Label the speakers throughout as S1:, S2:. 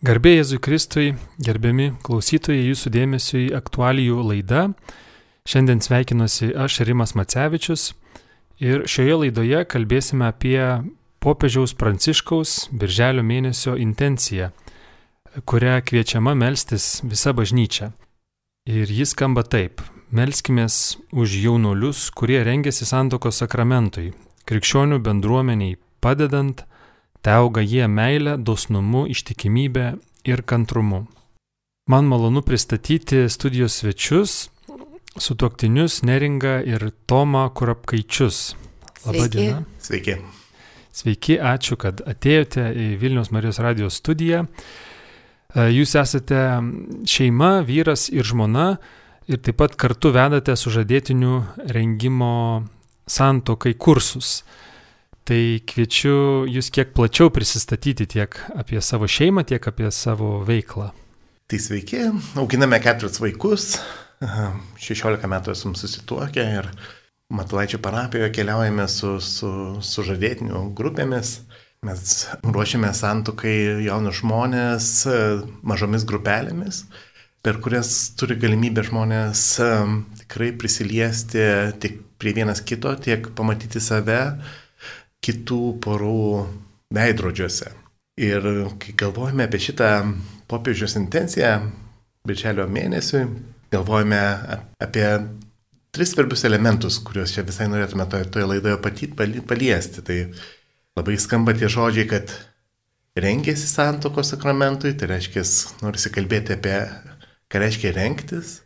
S1: Garbė Jėzui Kristui, gerbiami klausytojai, jūsų dėmesio į aktualijų laidą. Šiandien sveikinuosi aš Rimas Macevičius ir šioje laidoje kalbėsime apie popiežiaus Pranciškaus birželio mėnesio intenciją, kurią kviečiama melstis visa bažnyčia. Ir jis skamba taip. Melskimės už jaunuolius, kurie rengiasi santokos sakramentui, krikščionių bendruomeniai padedant, te auga jie meilę, dosnumu, ištikimybę ir kantrumu. Man malonu pristatyti studijos svečius, sutuoktinius Neringą ir Tomą Kurapkaičius.
S2: Labadiena. Sveiki.
S1: Sveiki, ačiū, kad atėjote į Vilnius Marijos radijos studiją. E, jūs esate šeima, vyras ir žmona ir taip pat kartu vedate sužadėtinių rengimo santokai kursus. Tai kviečiu jūs kiek plačiau prisistatyti tiek apie savo šeimą, tiek apie savo veiklą.
S2: Tai sveiki, auginame keturis vaikus, 16 metų esam susituokę ir Matulaičio parapijoje keliaujame su, su, su žadėtinių grupėmis. Mes ruošiame santukai jaunus žmonės mažomis grupelėmis, per kurias turi galimybę žmonės tikrai prisiliesti tiek prie vienas kito, tiek pamatyti save, kitų porų veidrodžiuose. Ir kai galvojame apie šitą popiežiaus intenciją, birželio mėnesiui, galvojame apie tris svarbius elementus, kuriuos čia visai norėtume toje, toje laidoje patyt, paliesti. Tai labai skamba tie žodžiai, kad rengėsi santokos sakramentui, tai reiškia, norisi kalbėti apie, ką reiškia rengtis.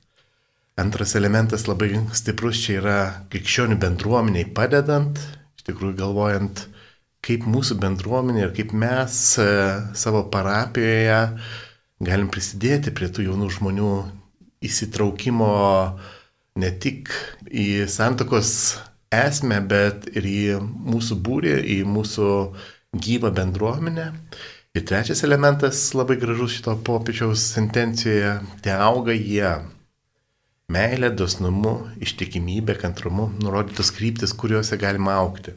S2: Antras elementas labai stiprus čia yra krikščionių bendruomeniai padedant, iš tikrųjų galvojant, kaip mūsų bendruomenė ir kaip mes e, savo parapijoje galim prisidėti prie tų jaunų žmonių įsitraukimo ne tik į santokos esmę, bet ir į mūsų būrį, į mūsų gyvą bendruomenę. Ir trečias elementas labai gražus šito popiečiaus intencijoje - te auga jie. Meilė, dosnumu, ištikimybė, kantrumu - nurodytos kryptis, kuriuose galima aukti.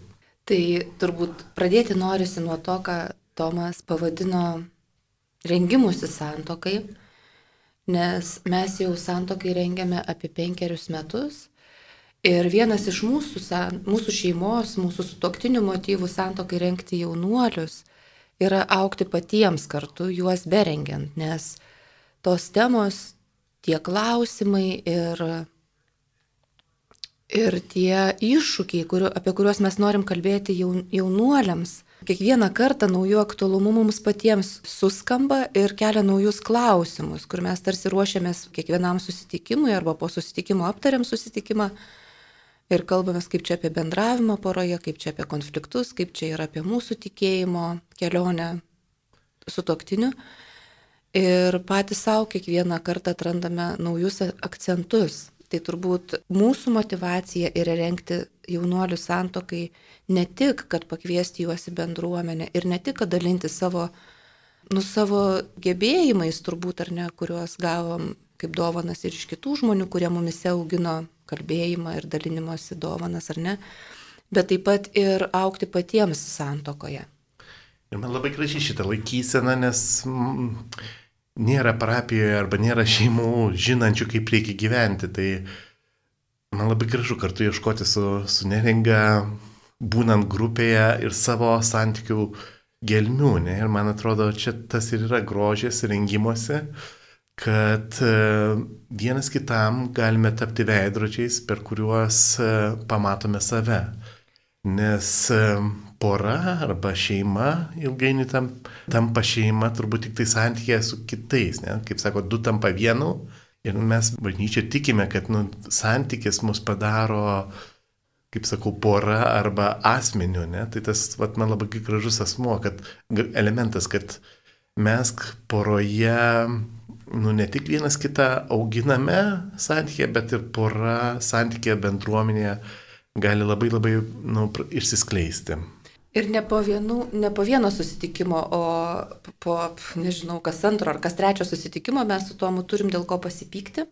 S3: Tai turbūt pradėti norisi nuo to, ką Tomas pavadino rengimusi santokai, nes mes jau santokai rengiame apie penkerius metus. Ir vienas iš mūsų, mūsų šeimos, mūsų sutoktinių motyvų santokai renkti jaunuolius yra aukti patiems kartu, juos berengiant, nes tos temos tie klausimai ir, ir tie iššūkiai, kuriu, apie kuriuos mes norim kalbėti jaun, jaunuoliams, kiekvieną kartą naujų aktualumų mums patiems suskamba ir kelia naujus klausimus, kur mes tarsi ruošiamės kiekvienam susitikimui arba po susitikimo aptariam susitikimą ir kalbamės, kaip čia apie bendravimą poroje, kaip čia apie konfliktus, kaip čia yra apie mūsų tikėjimo kelionę su toktiniu ir patys savo kiekvieną kartą atrandame naujus akcentus. Tai turbūt mūsų motivacija yra renkti jaunuolių santokai ne tik, kad pakviesti juos į bendruomenę ir ne tik, kad dalinti savo, nu, savo gebėjimais, turbūt ar ne, kuriuos gavom kaip dovanas ir iš kitų žmonių, kurie mumise augino kalbėjimą ir dalinimosi dovanas ar ne, bet taip pat ir aukti patiems santokoje.
S2: Ir man labai gražiai šitą laikyseną, nes mm, nėra parapijoje arba nėra šeimų žinančių, kaip reikia gyventi. Tai man labai gražu kartu ieškoti su, su neringa, būnant grupėje ir savo santykių gelmių. Ne? Ir man atrodo, čia tas ir yra grožės rengimuose, kad e, vienas kitam galime tapti veidrodžiais, per kuriuos e, pamatome save. Nes e, pora arba šeima ilgainiui tam, tampa šeima turbūt tik tai santykė su kitais, ne? kaip sako, du tampa vienu ir mes bažnyčia tikime, kad nu, santykis mus padaro, kaip sakau, pora arba asmeniu, ne? tai tas vat, man labai gražus asmo, kad elementas, kad mes poroje nu, ne tik vienas kitą auginame santykė, bet ir pora santykė bendruomenėje gali labai labai nu, išsiskleisti.
S3: Ir ne po, vienų, ne po vieno susitikimo, o po, nežinau, kas antro ar kas trečio susitikimo mes su tuo turim dėl ko pasipykti.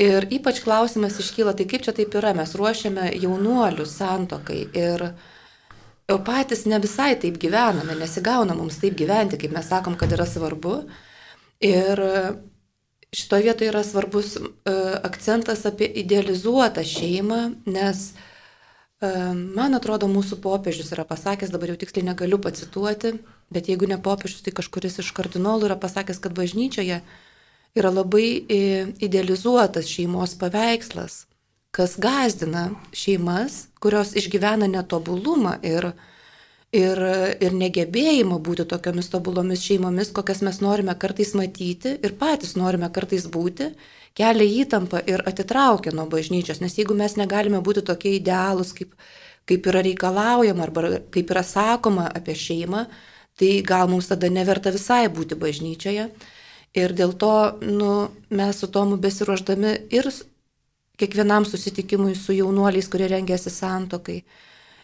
S3: Ir ypač klausimas iškyla, tai kaip čia taip yra, mes ruošiame jaunuolių santokai ir patys ne visai taip gyvename, nesigauna mums taip gyventi, kaip mes sakom, kad yra svarbu. Ir šitoje vietoje yra svarbus uh, akcentas apie idealizuotą šeimą, nes uh, man atrodo, mūsų popiežius yra pasakęs, dabar jau tiksliai negaliu pacituoti, bet jeigu ne popiežius, tai kažkuris iš kardinolų yra pasakęs, kad bažnyčioje yra labai idealizuotas šeimos paveikslas kas gazdina šeimas, kurios išgyvena netobulumą ir, ir, ir negebėjimą būti tokiamis tobulomis šeimomis, kokias mes norime kartais matyti ir patys norime kartais būti, kelia įtampą ir atitraukia nuo bažnyčios. Nes jeigu mes negalime būti tokie idealūs, kaip, kaip yra reikalaujama arba kaip yra sakoma apie šeimą, tai gal mums tada neverta visai būti bažnyčioje. Ir dėl to nu, mes su Tomu besiruoždami ir kiekvienam susitikimui su jaunuoliais, kurie rengiasi santokai.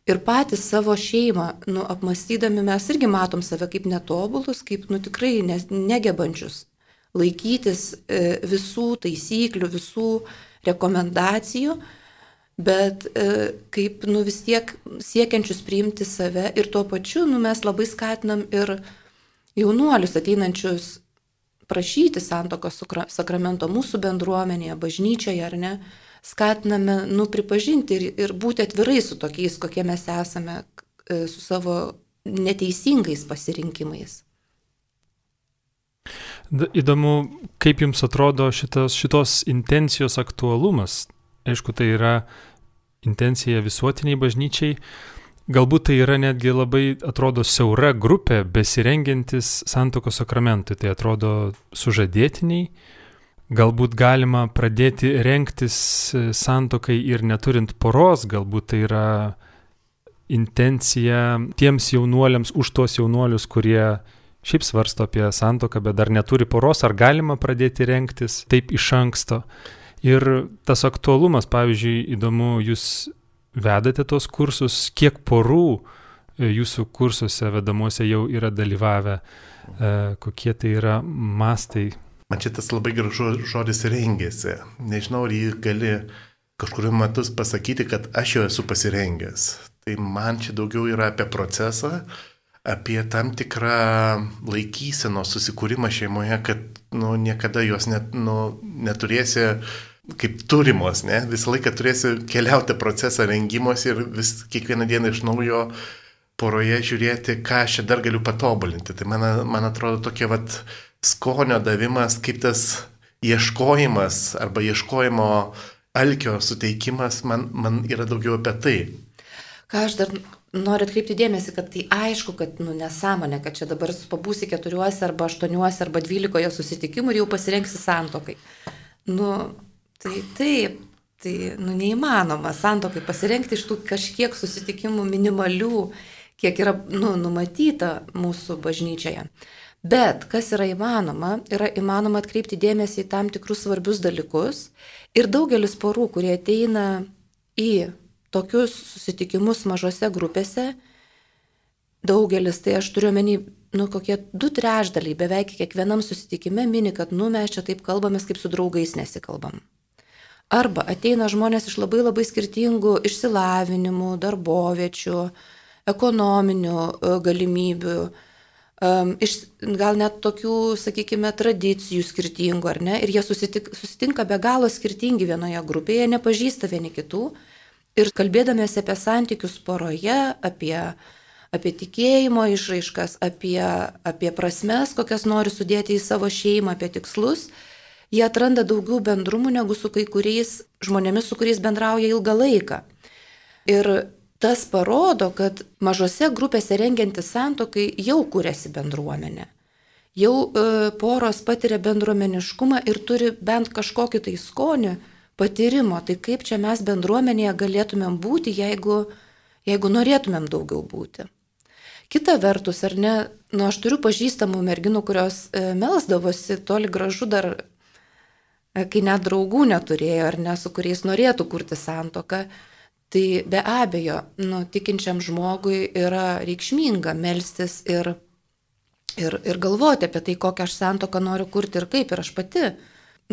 S3: Ir patys savo šeimą, nu, apmastydami mes irgi matom save kaip netobulus, kaip, nu, tikrai ne, negebančius laikytis e, visų taisyklių, visų rekomendacijų, bet e, kaip, nu, vis tiek siekiančius priimti save ir tuo pačiu, nu, mes labai skatinam ir jaunuolius ateinančius prašyti santokos sakramento mūsų bendruomenėje, bažnyčioje ar ne, skatiname, nu, pripažinti ir, ir būti atvirai su tokiais, kokie mes esame, e, su savo neteisingais pasirinkimais.
S1: Įdomu, kaip jums atrodo šitos, šitos intencijos aktualumas. Aišku, tai yra intencija visuotiniai bažnyčiai. Galbūt tai yra netgi labai, atrodo, siaura grupė besirengiantis santokos sakramentui. Tai atrodo sužadėtiniai, Galbūt galima pradėti renktis e, santokai ir neturint poros, galbūt tai yra intencija tiems jaunuoliams, už tuos jaunuolius, kurie šiaip svarsto apie santoką, bet dar neturi poros, ar galima pradėti renktis taip iš anksto. Ir tas aktualumas, pavyzdžiui, įdomu, jūs vedate tos kursus, kiek porų e, jūsų kursuose vedamuose jau yra dalyvavę, e, kokie tai yra mastai
S2: Man šitas labai gražus žodis rengėsi. Nežinau, ar jį gali kažkuriuo metu pasakyti, kad aš jau esu pasirengęs. Tai man čia daugiau yra apie procesą, apie tam tikrą laikyseną susikūrimą šeimoje, kad nu, niekada jos net, nu, neturėsi kaip turimos, ne? visą laiką turėsi keliauti procesą rengimos ir vis kiekvieną dieną iš naujo poroje žiūrėti, ką aš čia dar galiu patobulinti. Tai man, man atrodo tokie vat skonio davimas, kaip tas ieškojimas arba ieškojimo alkio suteikimas man, man yra daugiau apie tai.
S3: Ką aš dar noriu atkreipti dėmesį, kad tai aišku, kad nu, nesąmonė, kad čia dabar pabūsi keturiuose arba aštuoniuose arba dvylikoje susitikimų ir jau pasirenksi santokai. Nu, tai taip, tai nu, neįmanoma santokai pasirengti iš tų kažkiek susitikimų minimalių, kiek yra nu, numatyta mūsų bažnyčioje. Bet kas yra įmanoma, yra įmanoma atkreipti dėmesį į tam tikrus svarbius dalykus ir daugelis porų, kurie ateina į tokius susitikimus mažose grupėse, daugelis, tai aš turiu menį, nu kokie du trešdaliai beveik kiekvienam susitikime mini, kad nu mes čia taip kalbamės, kaip su draugais nesikalbam. Arba ateina žmonės iš labai labai skirtingų išsilavinimų, darboviečių, ekonominių e, galimybių, iš gal net tokių, sakykime, tradicijų skirtingų, ar ne? Ir jie susitik, susitinka be galo skirtingi vienoje grupėje, nepažįsta vieni kitų. Ir kalbėdamėsi apie santykius poroje, apie, apie tikėjimo išraiškas, apie, apie prasmes, kokias nori sudėti į savo šeimą, apie tikslus, jie atranda daugiau bendrumų negu su kai kuriais žmonėmis, su kuriais bendrauja ilgą laiką. Ir tas parodo, kad mažose grupėse rengiantis santokai jau kūrėsi bendruomenė. Jau e, poros patiria bendruomeniškumą ir turi bent kažkokį tai skonį, patyrimo, tai kaip čia mes bendruomenėje galėtumėm būti, jeigu, jeigu norėtumėm daugiau būti. Kita vertus, ar ne, nu aš turiu pažįstamų merginų, kurios e, melsdavosi toli gražu dar, e, kai net draugų neturėjo, ar ne, su kuriais norėtų kurti santoką. Tai be abejo, nu, tikinčiam žmogui yra reikšminga melstis ir, ir, ir galvoti apie tai, kokią aš santoką noriu kurti ir kaip. Ir aš pati,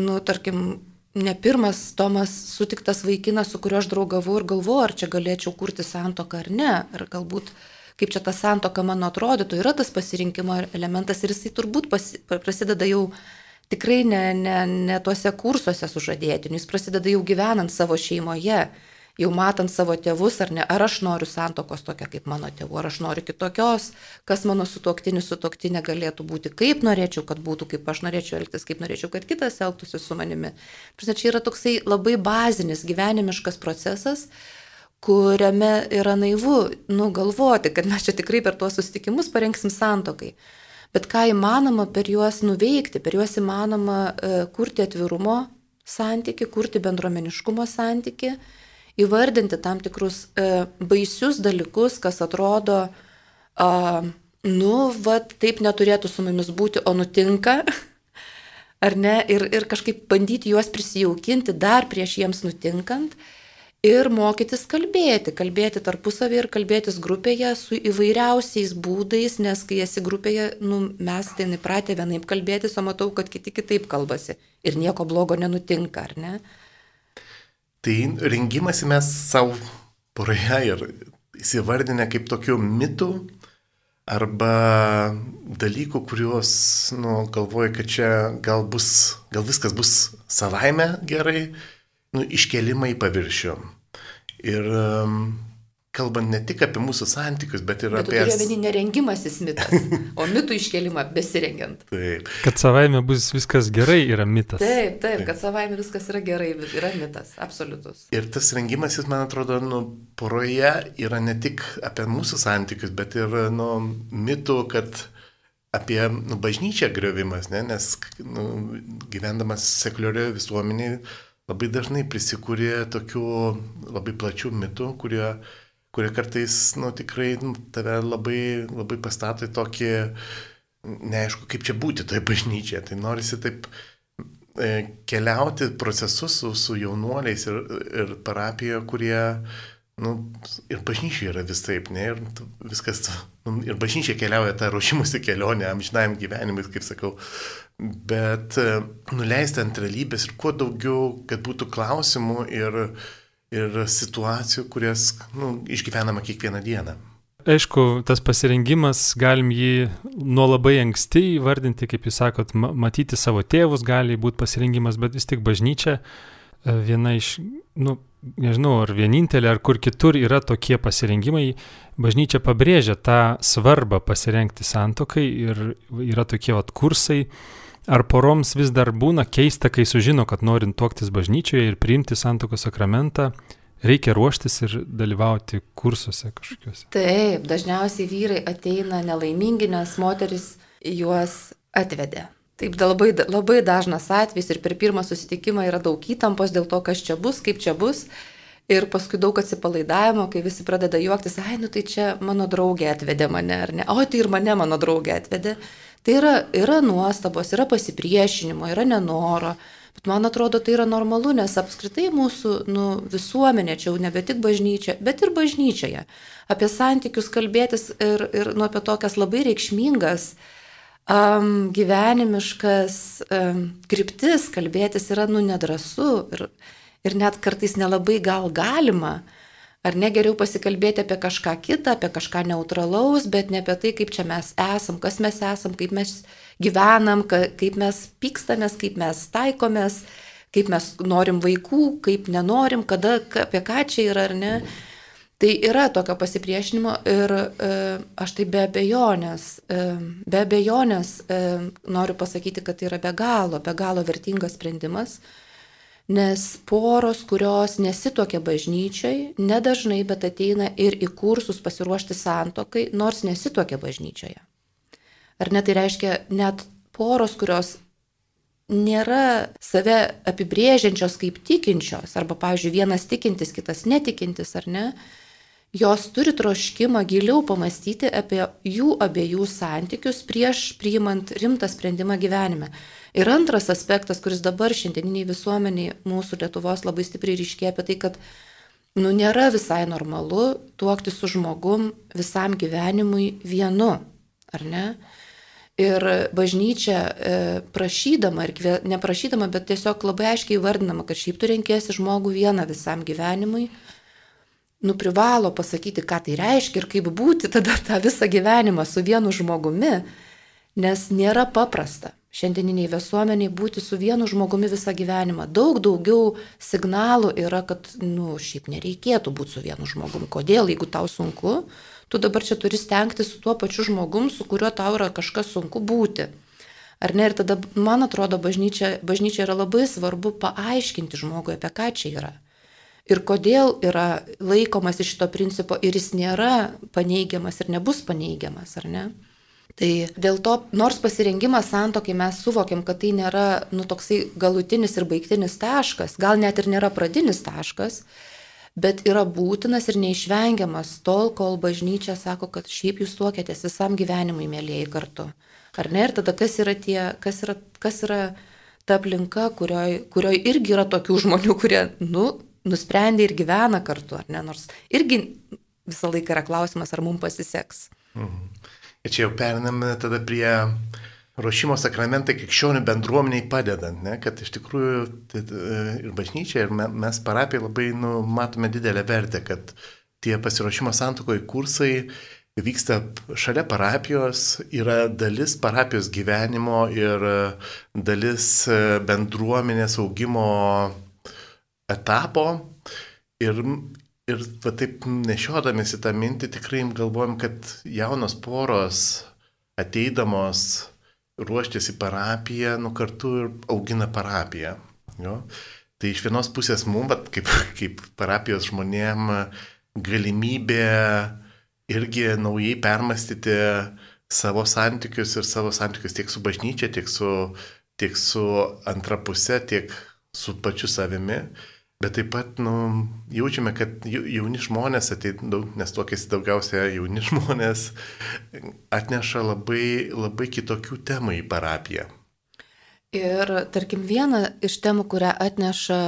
S3: nu, tarkim, ne pirmas Tomas sutiktas vaikinas, su kuriuo aš draugavau ir galvoju, ar čia galėčiau kurti santoką ar ne. Ar galbūt kaip čia ta santoka mano atrodytų, yra tas pasirinkimo elementas ir jisai turbūt pasi, prasideda jau tikrai ne, ne, ne tuose kursuose sužadėtiniu, jis prasideda jau gyvenant savo šeimoje jau matant savo tėvus, ar ne, ar aš noriu santokos tokia kaip mano tėvų, ar aš noriu kitokios, kas mano sutuoktinis sutuoktinė galėtų būti, kaip norėčiau, kad būtų, kaip aš norėčiau elgtis, kaip norėčiau, kad kitas elgtųsi su manimi. Prasme, čia yra toksai labai bazinis gyvenimiškas procesas, kuriame yra naivu, nu, galvoti, kad mes čia tikrai per tuos susitikimus parengsim santokai. Bet ką įmanoma per juos nuveikti, per juos įmanoma uh, kurti atvirumo santyki, kurti bendromeniškumo santyki įvardinti tam tikrus e, baisius dalykus, kas atrodo, a, nu, va, taip neturėtų su mumis būti, o nutinka, ar ne, ir, ir kažkaip bandyti juos prisijaukinti dar prieš jiems nutinkant. Ir mokytis kalbėti, kalbėti tarpusavį ir kalbėtis grupėje su įvairiausiais būdais, nes kai esi grupėje, nu, mes ten įpratę vienaip kalbėtis, o matau, kad kiti kitaip kalbasi ir nieko blogo nenutinka, ar ne?
S2: Tai rengimasi mes savo poroje ir įsivardinę kaip tokių mitų arba dalykų, kuriuos, nu, galvoju, kad čia gal bus, gal viskas bus savaime gerai, nu, iškelimai į paviršių. Ir kalbant ne tik apie mūsų santykius, bet ir
S3: bet
S2: apie...
S3: Tai yra nerengimasis mitas, o mitų iškelimą besirengiant.
S2: Taip.
S1: Kad savaime bus viskas gerai yra mitas.
S3: Taip, taip, kad savaime viskas yra gerai, yra mitas, absoliutus.
S2: Ir tas rengimasis, man atrodo, nu, poroje yra ne tik apie mūsų santykius, bet ir nu, mitų, kad apie nu, bažnyčią griovimas, ne? nes nu, gyvendamas sekuliarioje visuomenėje labai dažnai prisikūrė tokių labai plačių mitų, kurie kurie kartais, nu, tikrai nu, tave labai, labai pastato į tokį, neaišku, kaip čia būti toje bažnyčioje. Tai norisi taip e, keliauti procesus su, su jaunuoliais ir, ir parapijoje, kurie, nu, ir bažnyčia yra vis taip, ne, ir viskas, nu, ir bažnyčia keliauja tą ruošimusi kelionę, amžinajam gyvenimui, kaip sakau, bet e, nuleisti ant realybės ir kuo daugiau, kad būtų klausimų ir, ir situacijų, kurias nu, išgyvenama kiekvieną dieną.
S1: Aišku, tas pasirengimas, galim jį nuo labai anksti įvardinti, kaip jūs sakot, matyti savo tėvus gali būti pasirengimas, bet vis tik bažnyčia e, viena iš, nu, nežinau, ar vienintelė, ar kur kitur yra tokie pasirengimai, bažnyčia pabrėžia tą svarbą pasirengti santokai ir yra tokie vat kursai, Ar poroms vis dar būna keista, kai sužino, kad norint tuoktis bažnyčioje ir priimti santokos sakramentą, reikia ruoštis ir dalyvauti kursuose kažkokiuose?
S3: Taip, dažniausiai vyrai ateina nelaimingi, nes moteris juos atvedė. Taip, labai, labai dažnas atvejis ir per pirmą susitikimą yra daug įtampos dėl to, kas čia bus, kaip čia bus. Ir paskui daug atsipalaidavimo, kai visi pradeda juoktis, ai, nu tai čia mano draugė atvedė mane, ar ne? O tai ir mane mano draugė atvedė. Tai yra, yra nuostabos, yra pasipriešinimo, yra nenoro. Bet man atrodo, tai yra normalu, nes apskritai mūsų nu, visuomenė, čia jau nebe tik bažnyčia, bet ir bažnyčioje. Apie santykius kalbėtis ir, ir nu, apie tokias labai reikšmingas, um, gyvenimiškas um, kryptis kalbėtis yra nu nedrasu ir, ir net kartais nelabai gal galima. Uh, Ar ne geriau pasikalbėti apie kažką kitą, apie kažką neutralaus, bet ne apie tai, kaip čia mes esam, kas mes esam, kaip mes gyvenam, kaip mes pykstamės, kaip mes taikomės, kaip mes norim vaikų, kaip nenorim, kada, apie ką čia yra ar ne. Tai yra tokio pasipriešinimo ir e, aš tai be abejonės, e, be abejonės e, noriu pasakyti, kad tai yra be galo, be galo vertingas sprendimas. E, Nes poros, kurios nesitokia bažnyčiai, nedažnai, bet ateina ir į kursus pasiruošti santokai, nors nesitokia bažnyčioje. Ar ne tai reiškia net poros, kurios nėra save apibrėžiančios kaip tikinčios, arba, pavyzdžiui, vienas tikintis, kitas netikintis, ar ne, jos turi troškimą giliau pamastyti apie jų abiejų santykius prieš priimant rimtą sprendimą gyvenime. Ir antras aspektas, kuris dabar šiandieniniai visuomeniai mūsų Lietuvos labai stipriai ryškėja apie tai, kad nu, nėra visai normalu tuokti su žmogum visam gyvenimui vienu, ar ne? Ir bažnyčia e, prašydama, ir neprašydama, bet tiesiog labai aiškiai vardinama, kad šiaip tu renkėsi žmogų vieną visam gyvenimui, nu privalo pasakyti, ką tai reiškia ir kaip būti tada tą visą gyvenimą su vienu žmogumi, nes nėra paprasta šiandieniniai visuomeniai būti su vienu žmogumi visą gyvenimą. Daug daugiau signalų yra, kad, nu, šiaip nereikėtų būti su vienu žmogumi. Kodėl, jeigu tau sunku, tu dabar čia turi stengti su tuo pačiu žmogum, su kuriuo tau yra kažkas sunku būti. Ar ne? Ir tada, man atrodo, bažnyčia, bažnyčia yra labai svarbu paaiškinti žmogui, apie ką čia yra ir kodėl yra laikomas iš šito principo ir jis nėra paneigiamas ir nebus paneigiamas, ar ne? Tai dėl to, nors pasirengimas santokai mes suvokiam, kad tai nėra, nu, toksai galutinis ir baigtinis taškas, gal net ir nėra pradinis taškas, bet yra būtinas ir neišvengiamas tol, kol bažnyčia sako, kad šiaip jūs tuokėtės visam gyvenimui, mėlyjei kartu. Ar ne? Ir tada kas yra tie, kas yra, kas yra ta aplinka, kurioje kurioj irgi yra tokių žmonių, kurie, nu, nusprendė ir gyvena kartu, ar ne? Nors irgi visą laiką yra klausimas, ar mums pasiseks. Mhm.
S2: Ir čia jau periname tada prie ruošimo sakramentai krikščionių bendruomeniai padedant, ne? kad iš tikrųjų tai, e, ir bažnyčia, ir mes parapijai labai nu, matome didelę vertę, kad tie pasiruošimo santokoje kursai vyksta šalia parapijos, yra dalis parapijos gyvenimo ir dalis e, bendruomenės augimo etapo ir, ir va taip nešiodamėsi tą mintį tikrai galvojam, kad jaunos poros ateidamos ruoštis į parapiją, nu kartu ir augina parapiją. Jo? Tai iš vienos pusės mums, kaip, kaip parapijos žmonėm, galimybė irgi naujai permastyti savo santykius ir savo santykius tiek su bažnyčia, tiek su, tiek su antra pusė, tiek su pačiu savimi. Bet taip pat nu, jaučiame, kad jauni žmonės, daug, nes tokiais daugiausia jauni žmonės, atneša labai, labai kitokių temų į parapiją.
S3: Ir tarkim, viena iš temų, kurią atneša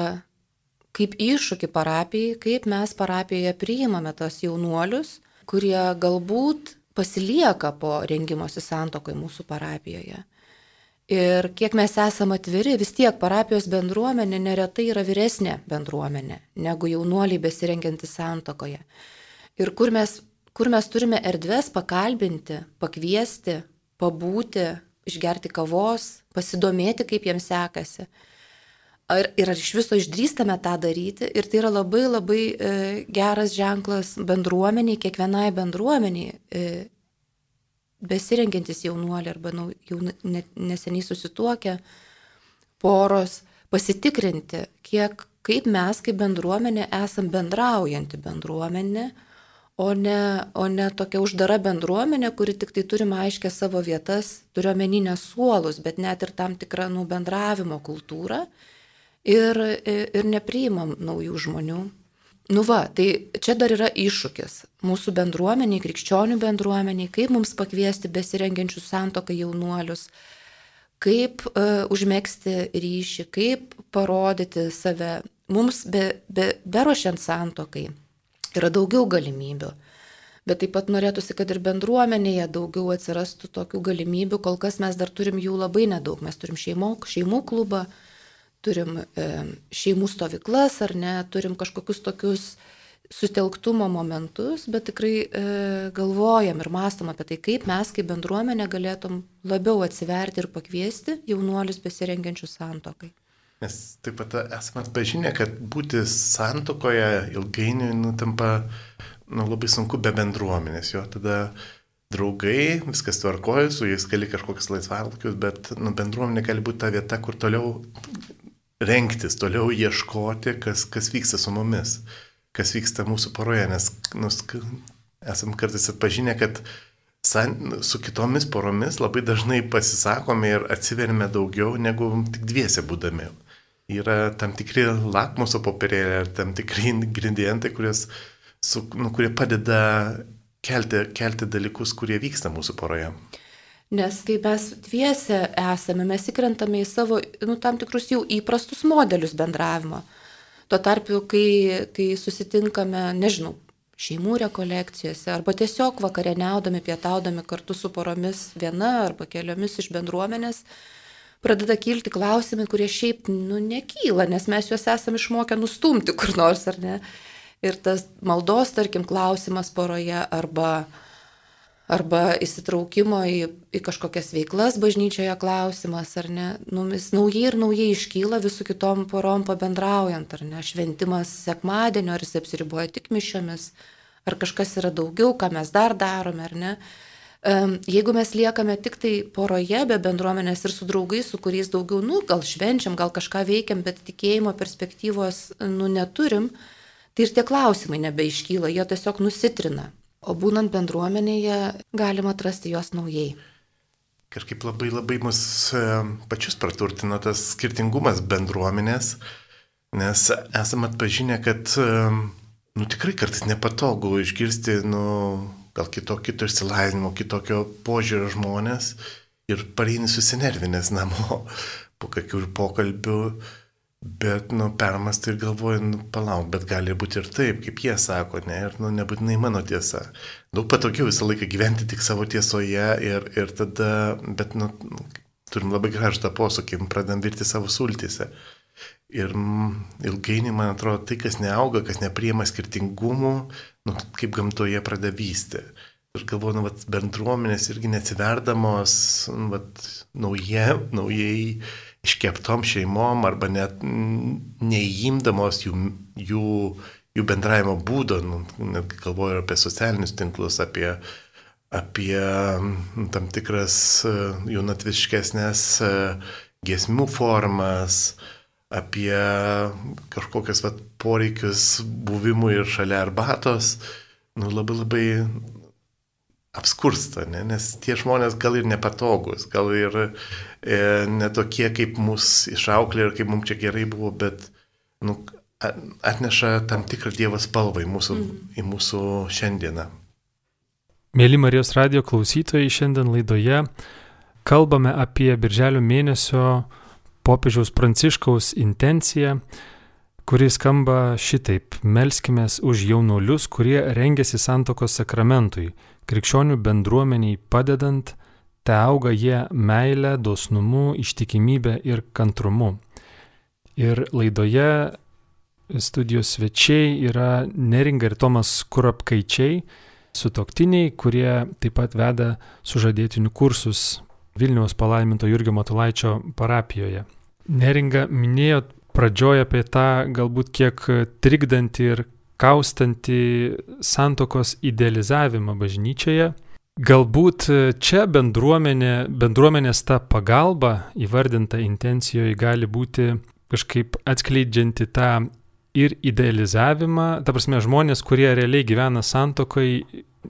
S3: kaip iššūkį parapijai, kaip mes parapijoje priimame tos jaunuolius, kurie galbūt pasilieka po rengimosi santokoj mūsų parapijoje. Ir kiek mes esame atviri, vis tiek parapijos bendruomenė neretai yra vyresnė bendruomenė negu jaunuoliai besirengiantys santokoje. Ir kur mes, kur mes turime erdves pakalbinti, pakviesti, pabūti, išgerti kavos, pasidomėti, kaip jiems sekasi. Ar, ir ar iš viso išdrįstame tą daryti. Ir tai yra labai labai e, geras ženklas bendruomeniai, kiekvienai bendruomeniai e, besirengiantis jaunuoliai arba nu, jau neseniai susituokę poros pasitikrinti, kiek, kaip mes kaip bendruomenė esam bendraujanti bendruomenė, o ne, o ne tokia uždara bendruomenė, kuri tik tai turi aiškę savo vietas, turiu omeny ne suolus, bet net ir tam tikrą nu, bendravimo kultūrą ir, ir nepriimam naujų žmonių. Nu va, tai čia dar yra iššūkis mūsų bendruomeniai, krikščionių bendruomeniai, kaip mums pakviesti besirengiančius santoką jaunuolius, kaip uh, užmėgsti ryšį, kaip parodyti save. Mums be, be, beruošiant santokai yra daugiau galimybių. Bet taip pat norėtųsi, kad ir bendruomenėje daugiau atsirastų tokių galimybių, kol kas mes dar turim jų labai nedaug. Mes turim šeimų, šeimų klubą, uh, turim šeimų stovyklas ar ne, turim kažkokius tokius sutelktumo momentus, bet tikrai e, galvojam ir mastom apie tai, kaip mes kaip bendruomenė galėtum labiau atsiverti ir pakviesti jaunuolius besirengiančius santokai.
S2: Nes taip pat esame atpažinę, kad būti santokoje ilgainiui nutampa nu, labai sunku be bendruomenės, jo tada draugai, viskas tvarkoja, su jais gali kažkokius laisvalaikius, bet nu, bendruomenė gali būti ta vieta, kur toliau renktis, toliau ieškoti, kas, kas vyksta su mumis, kas vyksta mūsų poroje, nes nu, esam kartais atpažinę, kad san, su kitomis poromis labai dažnai pasisakome ir atsiverime daugiau negu tik dviese būdami. Yra tam tikri lakmuso popierėliai ar tam tikri ingredientai, kurias, su, nu, kurie padeda kelti, kelti dalykus, kurie vyksta mūsų poroje.
S3: Nes kai mes dviese esame, mes įkrentame į savo nu, tam tikrus jau įprastus modelius bendravimo. Tuo tarpu, kai, kai susitinkame, nežinau, šeimų rekolekcijose arba tiesiog vakarieniaudami, pietaudami kartu su poromis viena arba keliomis iš bendruomenės, pradeda kilti klausimai, kurie šiaip nu, nekyla, nes mes juos esame išmokę nustumti kur nors ar ne. Ir tas maldos, tarkim, klausimas poroje arba, arba įsitraukimo į, į kažkokias veiklas bažnyčioje klausimas, ar ne, nu, jis naujai ir naujai iškyla visų kitom porom pabendraujant, ar ne, šventimas sekmadienio, ar jis apsiriboja tik mišiomis, ar kažkas yra daugiau, ką mes dar darome, ar ne. Jeigu mes liekame tik tai poroje be bendruomenės ir su draugais, su kuriais daugiau, nu, gal švenčiam, gal kažką veikiam, bet tikėjimo perspektyvos, nu, neturim, tai ir tie klausimai nebeiškyla, jie tiesiog nusitrina. O būnant bendruomenėje, galima atrasti juos naujai.
S2: Kažkaip labai labai mus pačius praturtino tas skirtingumas bendruomenės, nes esame atpažinę, kad, nu, tikrai kartais nepatogu išgirsti, nu, gal kitokio kito išsilavinimo, kitokio požiūrio žmonės ir pareini susinervinęs namo po kokių pokalbių, bet, nu, permastai ir galvoju, nu, palauk, bet gali būti ir taip, kaip jie sako, ne, ir, nu, nebūtinai mano tiesa. Daug patogiau visą laiką gyventi tik savo tiesoje ir, ir tada, bet, nu, turim labai gražų tą posūkį, pradedam virti savo sultyse. Ir ilgainiui, man atrodo, tai, kas neauga, kas nepriema skirtingumų, nu, kaip gamtoje pradeda vysti. Ir galvoju, nu, vat, bendruomenės irgi neatsiverdamos nu, vat, naujie, naujai iškeptom šeimom arba net neįimdamos jų, jų, jų bendravimo būdo, nu, net galvoju apie socialinius tinklus, apie, apie nu, tam tikras e, jaunatviškesnės e, giesmių formas, apie kažkokias vat, poreikius buvimui ir šalia arbatos, nu, labai labai apskursta, ne? nes tie žmonės gal ir nepatogus, gal ir e, netokie, kaip mus išauklė ir kaip mums čia gerai buvo, bet nu, atneša tam tikrą Dievo spalvą į mūsų, mm. į mūsų šiandieną.
S1: Mėly Marijos radio klausytojai, šiandien laidoje kalbame apie Birželio mėnesio popiežiaus Pranciškaus intenciją, kuri skamba šitaip - melskimės už jaunuolius, kurie rengiasi santokos sakramentui, krikščionių bendruomeniai padedant, te auga jie meilę, dosnumu, ištikimybę ir kantrumu. Ir laidoje studijos svečiai yra Neringa ir Tomas Kurapkaičiai, sutoktiniai, kurie taip pat veda sužadėtinių kursus Vilniaus palaiminto Jurgio Matulaičio parapijoje. Neringa minėjo pradžioje apie tą galbūt kiek trikdantį ir kaustantį santokos idealizavimą bažnyčioje. Galbūt čia bendruomenė, bendruomenės ta pagalba įvardinta intencijoje gali būti kažkaip atskleidžianti tą ir idealizavimą, ta prasme žmonės, kurie realiai gyvena santokai,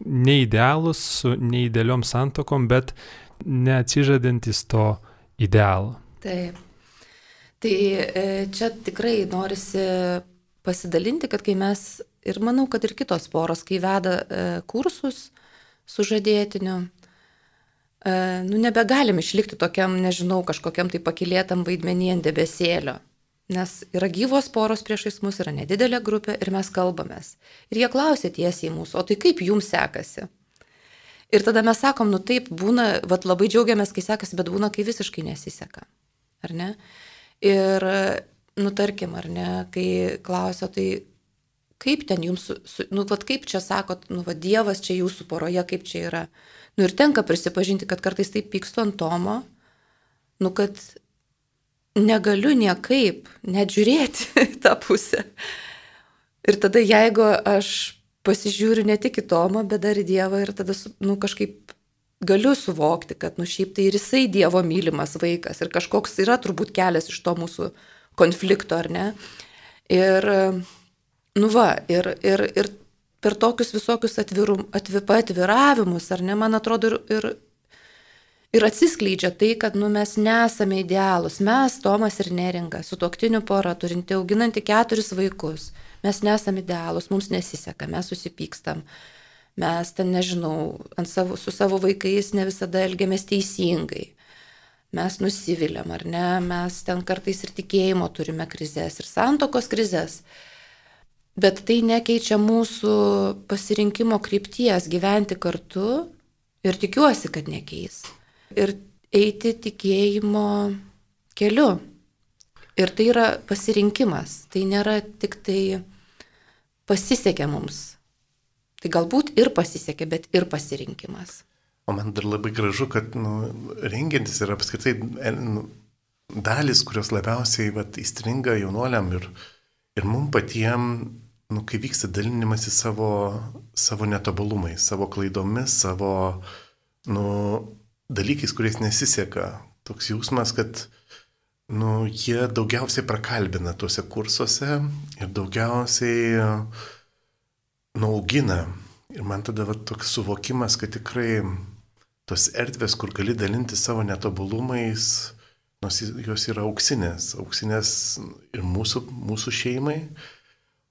S1: neidealus su neidealiom santokom, bet neatsižadantis to idealo.
S3: Taip. Tai e, čia tikrai norisi pasidalinti, kad kai mes, ir manau, kad ir kitos poros, kai veda e, kursus sužadėtiniu, e, nu nebegalim išlikti tokiam, nežinau, kažkokiam tai pakilėtam vaidmenį ant debesėlio. Nes yra gyvos poros priešais mus, yra nedidelė grupė ir mes kalbamės. Ir jie klausia tiesiai mūsų, o tai kaip jums sekasi? Ir tada mes sakom, nu taip, būna, vad labai džiaugiamės, kai sekasi, bet būna, kai visiškai nesiseka. Ar ne? Ir, nu, tarkim, ar ne, kai klausia, tai kaip ten jums, su, nu, vad kaip čia sakot, nu, vad Dievas čia jūsų poroje, kaip čia yra. Nu, ir tenka prisipažinti, kad kartais taip pykstu ant Tomo, nu, kad negaliu niekaip net žiūrėti tą pusę. Ir tada jeigu aš pasižiūriu ne tik į Tomą, bet dar į Dievą ir tada, nu, kažkaip galiu suvokti, kad nu šiaip tai ir jisai Dievo mylimas vaikas ir kažkoks yra turbūt kelias iš to mūsų konflikto, ar ne? Ir, nu va, ir, ir, ir per tokius visokius atvirum, atvipa atviravimus, ar ne, man atrodo, ir, ir, ir atsiskleidžia tai, kad nu, mes nesame idealus. Mes, Tomas ir Neringa, su toktiniu pora, turinti auginanti keturis vaikus, mes nesame idealus, mums nesiseka, mes susipykstam mes ten, nežinau, savo, su savo vaikais ne visada elgiamės teisingai. Mes nusiviliam, ar ne, mes ten kartais ir tikėjimo turime krizės, ir santokos krizės. Bet tai nekeičia mūsų pasirinkimo krypties gyventi kartu ir tikiuosi, kad nekeis. Ir eiti tikėjimo keliu. Ir tai yra pasirinkimas. Tai nėra tik tai pasisekė mums. Tai galbūt ir pasisekė, bet ir pasirinkimas.
S2: O man dar labai gražu, kad nu, rengiantis yra apskritai nu, dalis, kurios labiausiai vat, įstringa jaunuoliam ir, ir mum patiem, nu, kai vyksta dalinimas į savo, savo netobulumais, savo klaidomis, savo nu, dalykais, kuriais nesiseka. Toks jausmas, kad nu, jie daugiausiai prakalbina tuose kursuose ir daugiausiai nuaugina. Ir man tada va, toks suvokimas, kad tikrai tos erdvės, kur gali dalinti savo netobulumais, nors jos yra auksinės, auksinės ir mūsų, mūsų šeimai,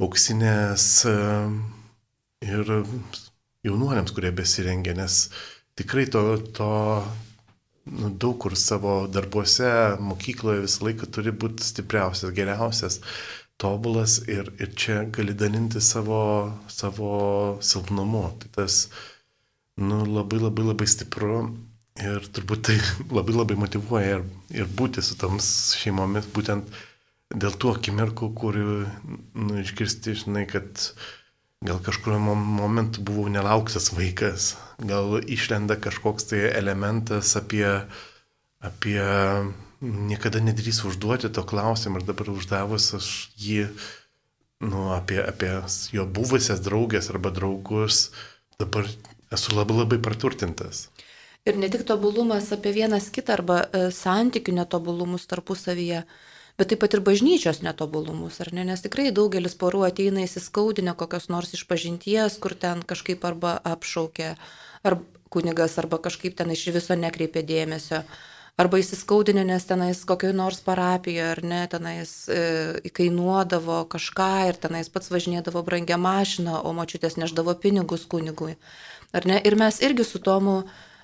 S2: auksinės e, ir jaunuoliams, kurie besirengia, nes tikrai to, to nu, daug kur savo darbuose, mokykloje visą laiką turi būti stipriausias, geriausias, tobulas ir, ir čia gali dalinti savo, savo silpnumu. Tai tas, nu, labai labai labai stipru ir turbūt tai labai labai motivuoja ir, ir būti su toms šeimomis, būtent dėl tų akimirkų, kur nu, išgirsti, žinai, kad gal kažkurio momentu buvau nelauktas vaikas, gal išlenda kažkoks tai elementas apie, apie niekada nedrįs užduoti to klausimą ir dabar uždavus aš jį, nu, apie, apie jo buvusias draugės arba draugus, dabar esu labai labai praturtintas.
S3: Ir ne tik tobulumas apie vienas kitą arba e, santykių netobulumus tarpusavyje, bet taip pat ir bažnyčios netobulumus, ar ne? Nes tikrai daugelis porų ateina įsiskaudinę kokios nors išpažinties, kur ten kažkaip arba apšaukė, ar kunigas, arba kažkaip ten iš viso nekreipė dėmesio arba įsiskaudinę, nes tenais kokioj nors parapijoje, ar ne, tenais e, kainuodavo kažką ir tenais pats važinėdavo brangią mašiną, o močiutės neždavo pinigus kunigui. Ar ne? Ir mes irgi su tomu, uh,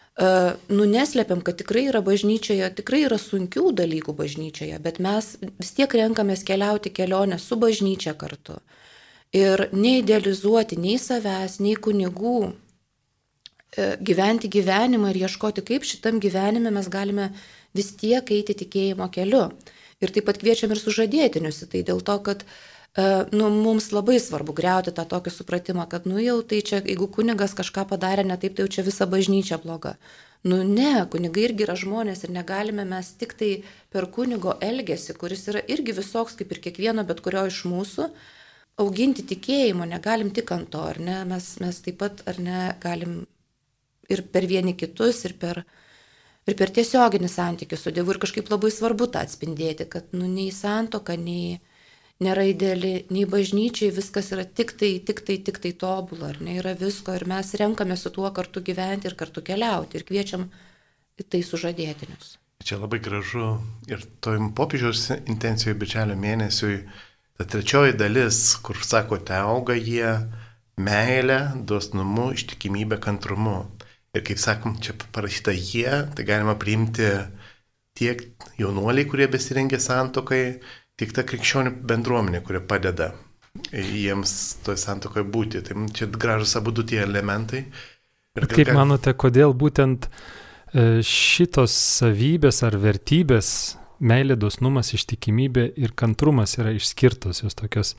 S3: nu, neslėpiam, kad tikrai yra bažnyčioje, tikrai yra sunkių dalykų bažnyčioje, bet mes vis tiek renkamės keliauti kelionę su bažnyčia kartu. Ir neidealizuoti nei savęs, nei kunigų, gyventi gyvenimą ir ieškoti, kaip šitam gyvenime mes galime vis tiek eiti tikėjimo keliu. Ir taip pat kviečiam ir sužadėtinius tai, dėl to, kad E, nu, mums labai svarbu greuti tą tokį supratimą, kad, nu jau tai čia, jeigu kunigas kažką padarė ne taip, tai jau čia visa bažnyčia bloga. Nu ne, kunigai irgi yra žmonės ir negalime mes tik tai per kunigo elgesį, kuris yra irgi visoks kaip ir kiekvieno, bet kurio iš mūsų, auginti tikėjimo, negalim tik ant to, ar ne, mes, mes taip pat, ar ne, galim ir per vieni kitus, ir per, ir per tiesioginį santykių su Dievu ir kažkaip labai svarbu tą atspindėti, kad, nu, nei santoka, nei nėra ideali, nei bažnyčiai viskas yra tik tai, tik tai, tik tai tobulą, ar ne, yra visko ir mes renkame su tuo kartu gyventi ir kartu keliauti ir kviečiam į tai sužadėtinius.
S2: Čia labai gražu ir tojim popiežiaus intencijoje bičelio mėnesiui, ta trečioji dalis, kur sakote, auga jie meilę, dosnumu, ištikimybę, kantrumu. Ir kaip sakom, čia parašyta jie, tai galima priimti tiek jaunuoliai, kurie besirengia santokai, tik ta krikščionių bendruomenė, kuri padeda jiems toje santokoje būti. Tai čia gražus abu du tie elementai.
S1: Ir kaip gal... manote, kodėl būtent e, šitos savybės ar vertybės, meilė, dosnumas, ištikimybė ir kantrumas yra išskirtos, jos tokios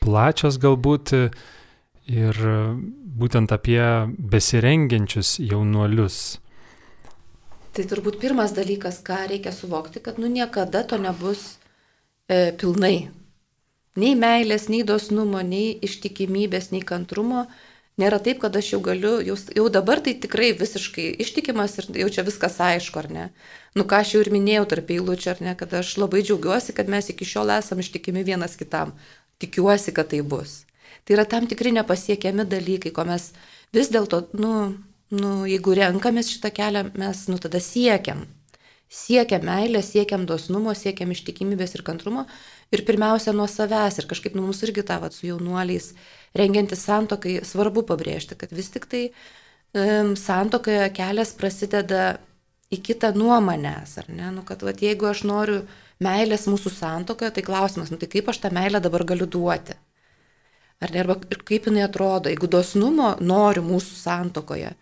S1: plačios galbūt ir būtent apie besirengiančius jaunuolius.
S3: Tai turbūt pirmas dalykas, ką reikia suvokti, kad nu niekada to nebus e, pilnai. Nei meilės, nei dosnumo, nei ištikimybės, nei kantrumo. Nėra taip, kad aš jau galiu, jau, jau dabar tai tikrai visiškai ištikimas ir jau čia viskas aišku, ar ne? Nu ką aš jau ir minėjau tarp eilučių, ar ne, kad aš labai džiaugiuosi, kad mes iki šiol esame ištikimi vienas kitam. Tikiuosi, kad tai bus. Tai yra tam tikri nepasiekiami dalykai, ko mes vis dėlto, nu, nu, jeigu renkamės šitą kelią, mes, nu, tada siekiam siekiam meilės, siekiam dosnumo, siekiam ištikimybės ir kantrumo ir pirmiausia nuo savęs ir kažkaip nu, mums irgi tą vat, su jaunuoliais rengiantis santokai svarbu pabrėžti, kad vis tik tai um, santokoje kelias prasideda į kitą nuo manęs, ar ne? Nu, kad vat, jeigu aš noriu meilės mūsų santokoje, tai klausimas, nu, tai kaip aš tą meilę dabar galiu duoti? Ar ne, arba kaip jinai atrodo, jeigu dosnumo noriu mūsų santokoje,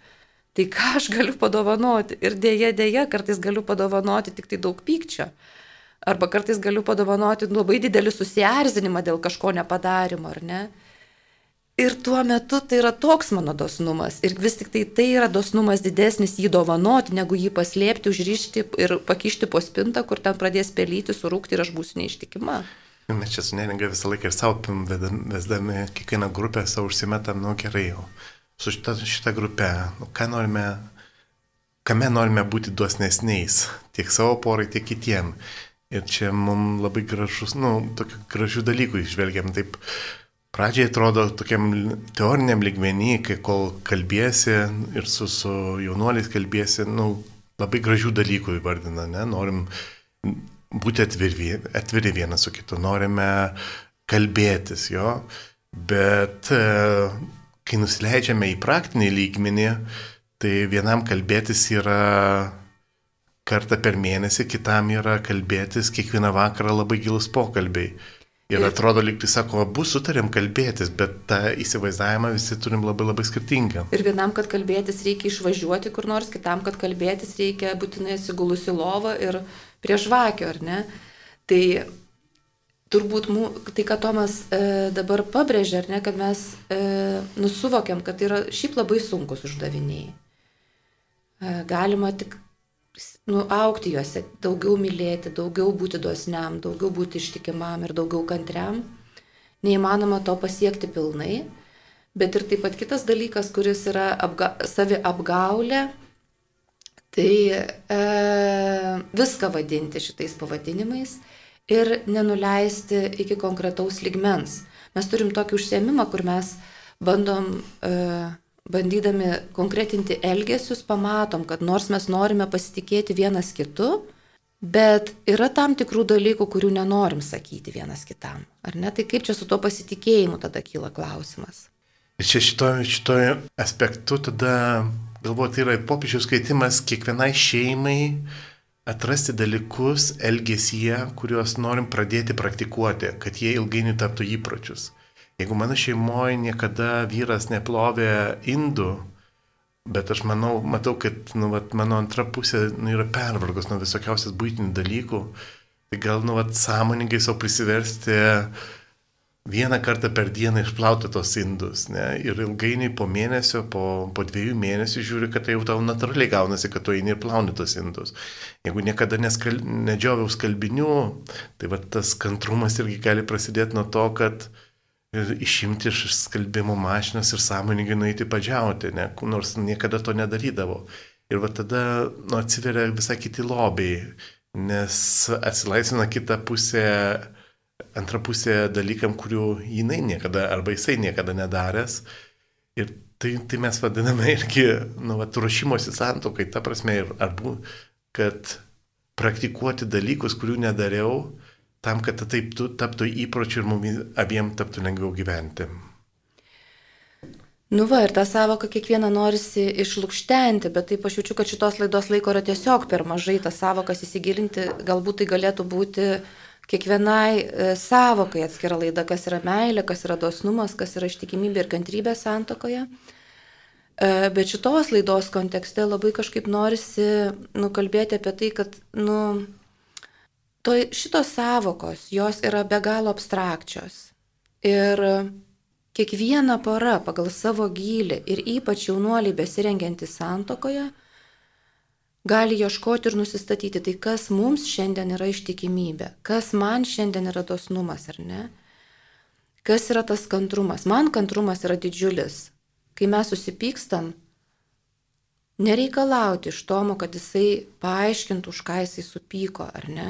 S3: tai ką aš galiu padovanoti? Ir dėja, dėja, kartais galiu padovanoti tik tai daug pykčio. Arba kartais galiu padovanoti labai didelį susierzinimą dėl kažko nepadarimo, ar ne? Ir tuo metu tai yra toks mano dosnumas. Ir vis tik tai tai yra dosnumas didesnis jį dovanoti, negu jį paslėpti, užrišti ir pakišti po spintą, kur ten pradės pelyti, surūkti ir aš būsiu neištikima.
S2: Mes čia su neringa visą laiką ir savo vesdami kiekvieną grupę savo užsimetam, nu gerai jau. Su šita, šita grupė, nu, ką norime, kame norime būti dosnesniais, tiek savo porai, tiek kitiem. Ir čia mums labai gražus, nu, tokių gražių dalykų išvelgiam. Taip, pradžiai atrodo tokiam teoriniam ligmenį, kai kol kalbėsi ir su, su jaunuoliais kalbėsi, nu, labai gražių dalykų įvardina, ne? Norim būti atviri, atviri vienas su kitu, norime kalbėtis, jo, bet e, kai nusileidžiame į praktinį lygmenį, tai vienam kalbėtis yra kartą per mėnesį, kitam yra kalbėtis kiekvieną vakarą labai gilus pokalbiai. Ir atrodo, lyg tai sako, abu sutarėm kalbėtis, bet tą įsivaizdavimą visi turim labai labai skirtingą.
S3: Ir vienam, kad kalbėtis reikia išvažiuoti kur nors, kitam, kad kalbėtis reikia būtinai atsigulus į lovą ir prie žvakio, ar ne? Tai turbūt mū, tai, ką Tomas e, dabar pabrėžė, ar ne, kad mes e, nusuvokiam, kad tai yra šiaip labai sunkus uždaviniai. E, galima tik nu, aukti juose, daugiau mylėti, daugiau būti dosniam, daugiau būti ištikimam ir daugiau kantriam. Neįmanoma to pasiekti pilnai. Bet ir taip pat kitas dalykas, kuris yra apga, savi apgaulė, tai e, viską vadinti šitais pavadinimais ir nenuleisti iki konkretaus ligmens. Mes turim tokį užsiemimą, kur mes bandom e, bandydami konkretinti elgesius, pamatom, kad nors mes norime pasitikėti vienas kitu, bet yra tam tikrų dalykų, kurių nenorim sakyti vienas kitam. Ar ne? Tai kaip čia su tuo pasitikėjimu tada kyla klausimas?
S2: Ir čia šitoje šito aspektu tada, galbūt, yra popiežiaus skaitimas kiekvienai šeimai atrasti dalykus elgesyje, kuriuos norim pradėti praktikuoti, kad jie ilgainiui taptų įpročius. Jeigu mano šeimoje niekada vyras neplovė indų, bet aš manau, matau, kad nu, vat, mano antra pusė nu, yra pervargus nuo visokiausias būtinių dalykų, tai gal nu, vat, sąmoningai savo prisiversti vieną kartą per dieną išplauti tos indus. Ne? Ir ilgainiui po mėnesio, po, po dviejų mėnesių žiūri, kad tai jau tau natūraliai gaunasi, kad tu eini ir plauni tos indus. Jeigu niekada neskal, nedžioviau skalbinių, tai va, tas kantrumas irgi gali prasidėti nuo to, kad ir išimti iš skalbimo mašinos ir sąmoningai nueiti padžiauti, ne, nors niekada to nedarydavo. Ir va tada nu, atsiveria visai kiti lobiai, nes atsilaisvina kita pusė, antra pusė dalykam, kurių jinai niekada arba jisai niekada nedaręs. Ir tai, tai mes vadiname irgi, nu, va, ruošimosi santokai, ta prasme, ir, arba, kad praktikuoti dalykus, kurių nedariau, tam, kad taip taptų įpročių ir mums abiem taptų lengviau gyventi.
S3: Nu va, ir tą savoką kiekvieną norisi išlūkštenti, bet taip aš jaučiu, kad šitos laidos laiko yra tiesiog per mažai tas savokas įsigilinti, galbūt tai galėtų būti kiekvienai e, savokai atskira laida, kas yra meilė, kas yra dosnumas, kas yra ištikimybė ir kantrybė santokoje. E, bet šitos laidos kontekste labai kažkaip norisi nukalbėti apie tai, kad, nu, to, šitos savokos, jos yra be galo abstrakčios. Ir kiekviena pora pagal savo gylį ir ypač jaunuoliai besirengiantys santokoje gali ieškoti ir nusistatyti, tai kas mums šiandien yra ištikimybė, kas man šiandien yra dosnumas ar ne. Kas yra tas kantrumas? Man kantrumas yra didžiulis. Kai mes susipykstam, nereikalauti iš Tomo, kad jisai paaiškintų, už ką jisai supyko, ar ne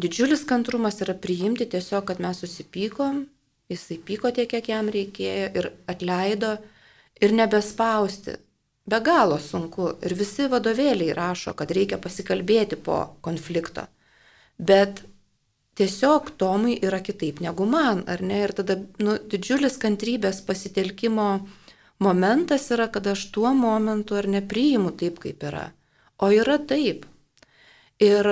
S3: Didžiulis kantrumas yra priimti tiesiog, kad mes susipykom, jisai pyko tiek, kiek jam reikėjo ir atleido ir nebespausti. Be galo sunku ir visi vadovėliai rašo, kad reikia pasikalbėti po konflikto. Bet tiesiog Tomui yra kitaip negu man, ar ne? Ir tada nu, didžiulis kantrybės pasitelkimo momentas yra, kad aš tuo momentu ar nepriimu taip, kaip yra. O yra taip. Ir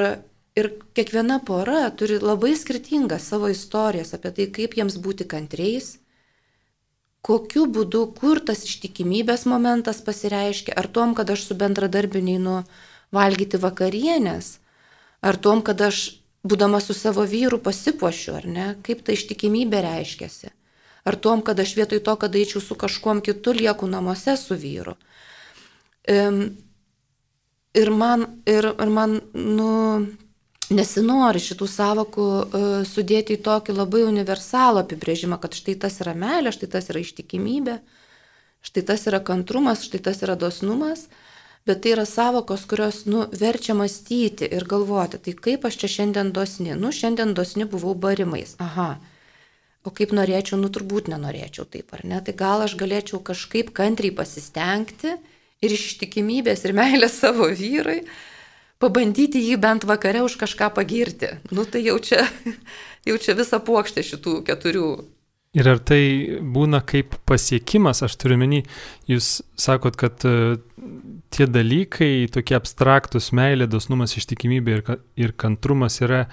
S3: Ir kiekviena pora turi labai skirtingas savo istorijas apie tai, kaip jiems būti kantriais, kokiu būdu, kur tas ištikimybės momentas pasireiškia, ar tom, kad aš su bendradarbiu neinu valgyti vakarienės, ar tom, kad aš, būdama su savo vyru, pasipuošiu, ar ne, kaip ta ištikimybė reiškiasi. Ar tom, kad aš vietoj to, kad eičiau su kažkuom kitu, lieku namuose su vyru. Ir man, ir, ir man nu, nesinori šitų savokų uh, sudėti į tokį labai universalų apibrėžimą, kad štai tas yra meilė, štai tas yra ištikimybė, štai tas yra kantrumas, štai tas yra dosnumas, bet tai yra savokos, kurios nu, verčia mąstyti ir galvoti, tai kaip aš čia šiandien dosni, nu šiandien dosni buvau barimais, aha. O kaip norėčiau, nu turbūt nenorėčiau taip, ar ne? Tai gal aš galėčiau kažkaip kantriai pasistengti ir iš ištikimybės ir meilės savo vyrui pabandyti jį bent vakare už kažką pagirti. Nu tai jau čia, jau čia visa puokštė šitų keturių.
S1: Ir ar tai būna kaip pasiekimas, aš turiu menį, jūs sakot, kad uh, tie dalykai, tokie abstraktus meilė, dosnumas, ištikimybė ir, ir kantrumas yra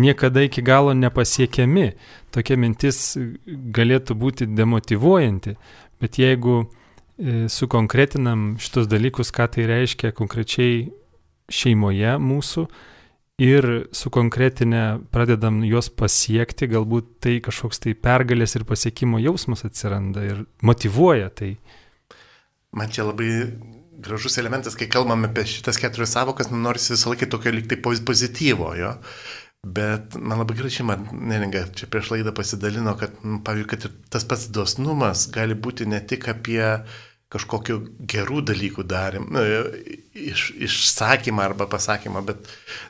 S1: niekada iki galo nepasiekiami. Tokia mintis galėtų būti demotivuojanti, bet jeigu e, sukonkretinam šitos dalykus, ką tai reiškia konkrečiai šeimoje mūsų ir sukonkretinę pradedam juos pasiekti, galbūt tai kažkoks tai pergalės ir pasiekimo jausmas atsiranda ir motivuoja tai.
S2: Man čia labai gražus elementas, kai kalbame apie šitas keturias savokas, nu, nors visą laiką tokio liktai pozityvo, jo. Bet man labai gerai šeima, neringa, čia prieš laidą pasidalino, kad, nu, pavyzdžiui, kad ir tas pats dosnumas gali būti ne tik apie uh, kažkokiu gerų dalykų darim, nu, iš, išsakymą arba pasakymą, bet,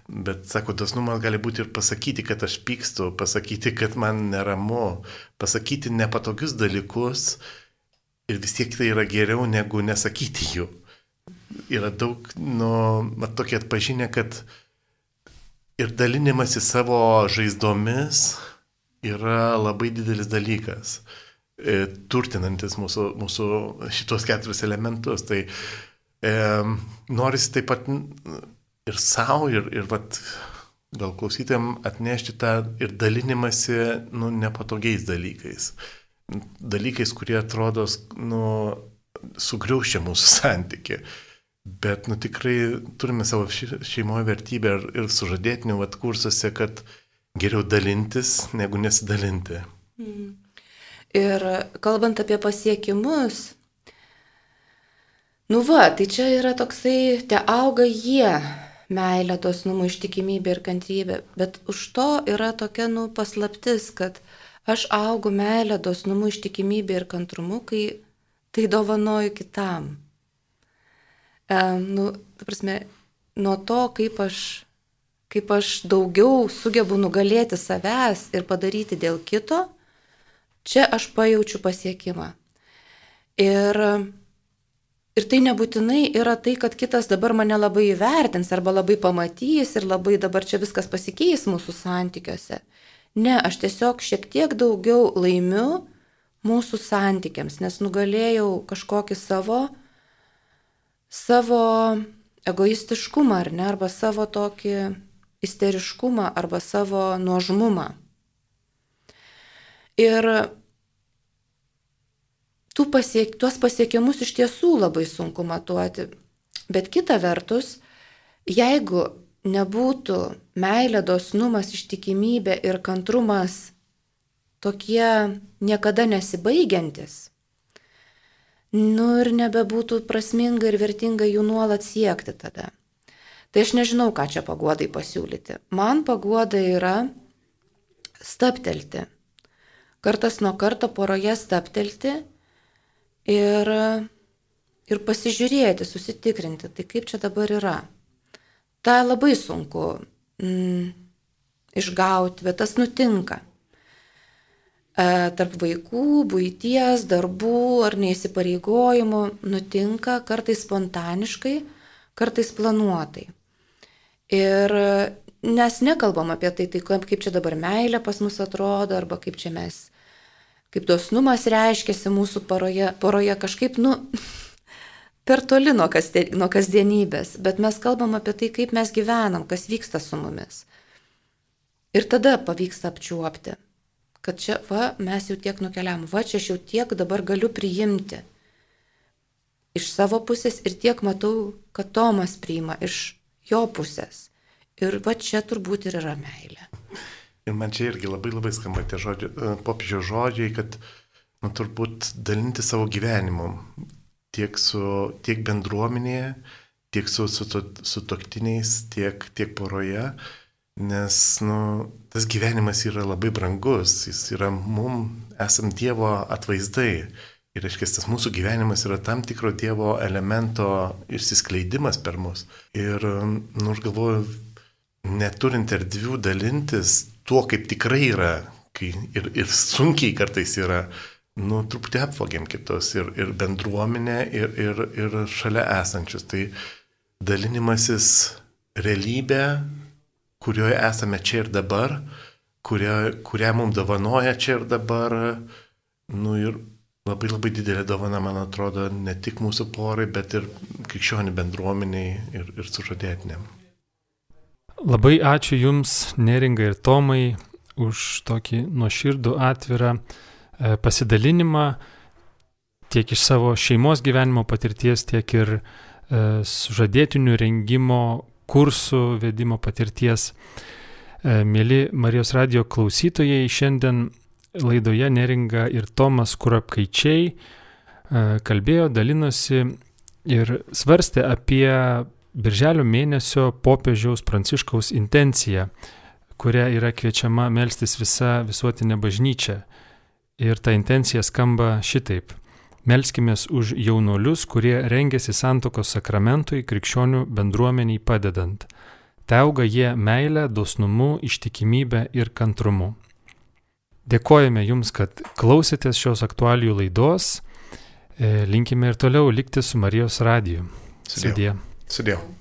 S2: bet, sako, dosnumas gali būti ir pasakyti, kad aš pykstu, pasakyti, kad man neramu, pasakyti nepatogius dalykus ir vis tiek tai yra geriau negu nesakyti jų. Yra daug, nu, mat tokie atpažinę, kad ir dalinimas į savo žaizdomis yra labai didelis dalykas. E, turtinantis mūsų, mūsų šitos keturis elementus. Tai e, norisi taip pat ir savo, ir, ir vat, gal klausytėm atnešti tą ir dalinimąsi nu, nepatogiais dalykais. Dalykais, kurie atrodo nu, sugriaušia mūsų santyki. Bet nu, tikrai turime savo šeimoje vertybę ir, ir sužadėtinių kursuose, kad geriau dalintis negu nesidalinti. Mm.
S3: Ir kalbant apie pasiekimus, nu va, tai čia yra toksai, te auga jie, meilė, dosnumo, ištikimybė ir kantrybė, bet už to yra tokia, nu, paslaptis, kad aš augu meilę, dosnumu, ištikimybė ir kantrumu, kai tai dovanoju kitam. E, nu, prasme, nuo to, kaip aš, kaip aš daugiau sugebu nugalėti savęs ir padaryti dėl kito, Čia aš pajaučiu pasiekimą. Ir, ir tai nebūtinai yra tai, kad kitas dabar mane labai įvertins arba labai pamatys ir labai dabar čia viskas pasikeis mūsų santykiuose. Ne, aš tiesiog šiek tiek daugiau laimiu mūsų santykiams, nes nugalėjau kažkokį savo, savo egoistiškumą ar ne, arba savo tokį isteriškumą, arba savo nuožmumą. Ir pasiek, tuos pasiekimus iš tiesų labai sunku matuoti. Bet kita vertus, jeigu nebūtų meilė, dosnumas, ištikimybė ir kantrumas tokie niekada nesibaigiantis, nu ir nebebūtų prasminga ir vertinga jų nuolat siekti tada. Tai aš nežinau, ką čia paguodai pasiūlyti. Man paguoda yra staptelti kartas nuo karto poroje staptelti ir, ir pasižiūrėti, susitikrinti, tai kaip čia dabar yra. Ta labai sunku mm, išgauti, bet tas nutinka. E, tarp vaikų, būties, darbų ar neįsipareigojimų nutinka kartais spontaniškai, kartais planuotai. Ir Nes nekalbam apie tai, tai kaip čia dabar meilė pas mus atrodo, arba kaip čia mes, kaip dosnumas reiškiasi mūsų poroje, poroje kažkaip, nu, per toli nuo, kasdien, nuo kasdienybės, bet mes kalbam apie tai, kaip mes gyvenam, kas vyksta su mumis. Ir tada pavyksta apčiuopti, kad čia, va, mes jau tiek nukeliam, va, čia aš jau tiek dabar galiu priimti iš savo pusės ir tiek matau, kad Tomas priima iš jo pusės. Ir va čia turbūt ir yra meilė.
S2: Ir man čia irgi labai labai skamba tie žodžiai, e, popiežio žodžiai, kad, nu, turbūt dalinti savo gyvenimu tiek, su, tiek bendruomenėje, tiek su, su, su, toktiniais, tiek, tiek poroje, nes, nu, tas gyvenimas yra labai brangus, jis yra mum, esam Dievo atvaizdai. Ir, reiškia, tas mūsų gyvenimas yra tam tikro Dievo elemento išsiskleidimas per mus. Ir, nu, aš galvoju, neturint erdvių dalintis tuo, kaip tikrai yra, kai ir, ir sunkiai kartais yra, nu, truputį apvagiam kitus ir, ir bendruomenę, ir, ir, ir šalia esančius. Tai dalinimasis realybė, kurioje esame čia ir dabar, kurią, kurią mums dovanoja čia ir dabar, nu ir labai labai didelė dovana, man atrodo, ne tik mūsų porai, bet ir krikščionių bendruomeniai ir, ir sužadėtiniam.
S1: Labai ačiū Jums, Neringa ir Tomai, už tokį nuoširdų atvirą e, pasidalinimą tiek iš savo šeimos gyvenimo patirties, tiek ir e, sužadėtinių rengimo kursų vedimo patirties. E, mėly Marijos radio klausytojai, šiandien laidoje Neringa ir Tomas Kurapkaičiai kalbėjo, dalinosi ir svarstė apie Birželio mėnesio popiežiaus Pranciškaus intencija, kuria yra kviečiama melstis visa visuotinė bažnyčia. Ir ta intencija skamba šitaip. Melskime už jaunolius, kurie rengiasi santokos sakramentui krikščionių bendruomeniai padedant. Teuga jie meilę, dosnumu, ištikimybę ir kantrumu. Dėkojame Jums, kad klausėtės šios aktualijų laidos. E, linkime ir toliau likti su Marijos radiju. Så
S2: det. Er